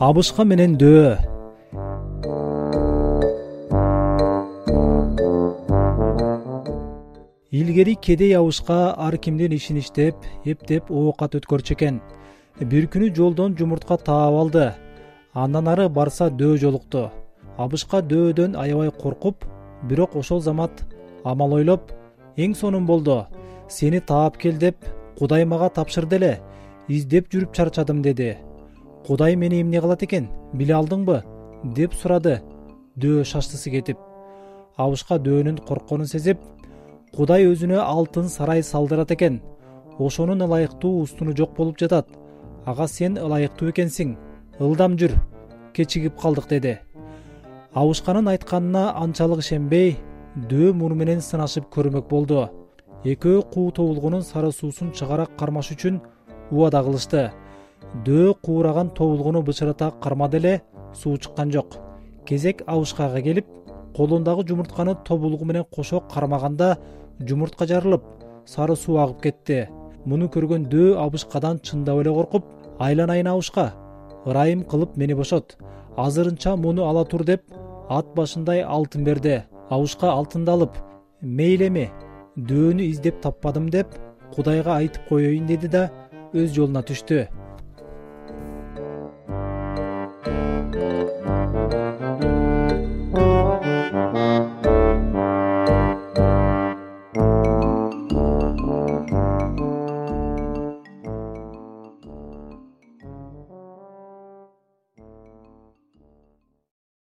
абышка менен дөө. Илгери кедей абышка ар кимдин ишин иштеп эптеп оокат өткөрчү экен. Бир күнү жолдон жумуртка таап алды. Андан ары барса дөө жолукту. Абышка дөөдөн аябай коркуп бирок ошол замат амал ойлоп эң сонун болду. Сени таап кел деп кудай мага тапшырды эле. Издеп жүрүп чарчадым деди кудай мени эмне кылат экен? Биле алдыңбы? деп сурады. Дөө шаштысы кетип абышка дөөнүн коркконун сезип кудай өзүнө алтын сарай салдырат экен. Ошонун ылайыктуу устуну жок болуп жатат. Ага сен ылайыктуу экенсиң. Ылдам жүр. Кечигип калдык деди. Абышканын айтканына анчалык ишенбей дөө муну менен сынашып көрмөк болду. Экөө куу тобулгунун сары суусун чыгарак кармаш үчүн убада кылышты дөө куураган тобулгуну бычырата кармады эле суу чыккан жок. Кезек абышкага келип колундагы жумуртканы тобулгу менен кошо кармаганда жумуртка жарылып сары суу агып кетти. Муну көргөн дөө абышкадан чындап эле коркуп айланайын абышка ырайым кылып мени бошот. Азырынча муну ала тур деп ат башындай алтын берди. Абышка алтынды алып мейли эми дөөнү издеп таппадым деп кудайга айтып коеюн деди да өз жолуна түштү